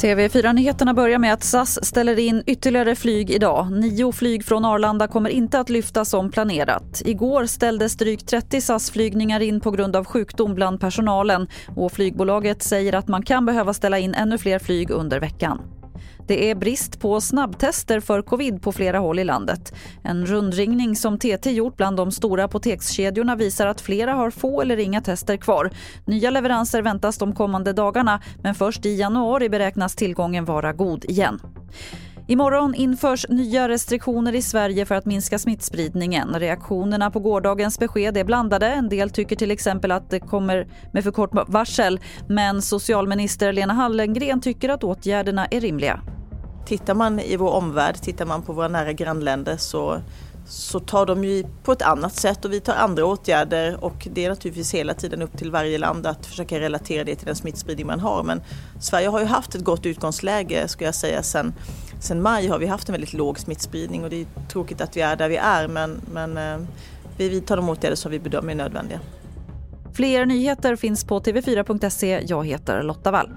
TV4-nyheterna börjar med att SAS ställer in ytterligare flyg idag. Nio flyg från Arlanda kommer inte att lyfta som planerat. Igår ställdes drygt 30 SAS-flygningar in på grund av sjukdom bland personalen och flygbolaget säger att man kan behöva ställa in ännu fler flyg under veckan. Det är brist på snabbtester för covid på flera håll i landet. En rundringning som TT gjort bland de stora apotekskedjorna visar att flera har få eller inga tester kvar. Nya leveranser väntas de kommande dagarna men först i januari beräknas tillgången vara god igen. Imorgon införs nya restriktioner i Sverige för att minska smittspridningen. Reaktionerna på gårdagens besked är blandade. En del tycker till exempel att det kommer med för kort varsel men socialminister Lena Hallengren tycker att åtgärderna är rimliga. Tittar man i vår omvärld, tittar man på våra nära grannländer så, så tar de ju på ett annat sätt och vi tar andra åtgärder och det är naturligtvis hela tiden upp till varje land att försöka relatera det till den smittspridning man har. Men Sverige har ju haft ett gott utgångsläge skulle jag säga sen, sen maj har vi haft en väldigt låg smittspridning och det är tråkigt att vi är där vi är men, men eh, vi vidtar de åtgärder som vi bedömer är nödvändiga. Fler nyheter finns på tv4.se. Jag heter Lotta Wall.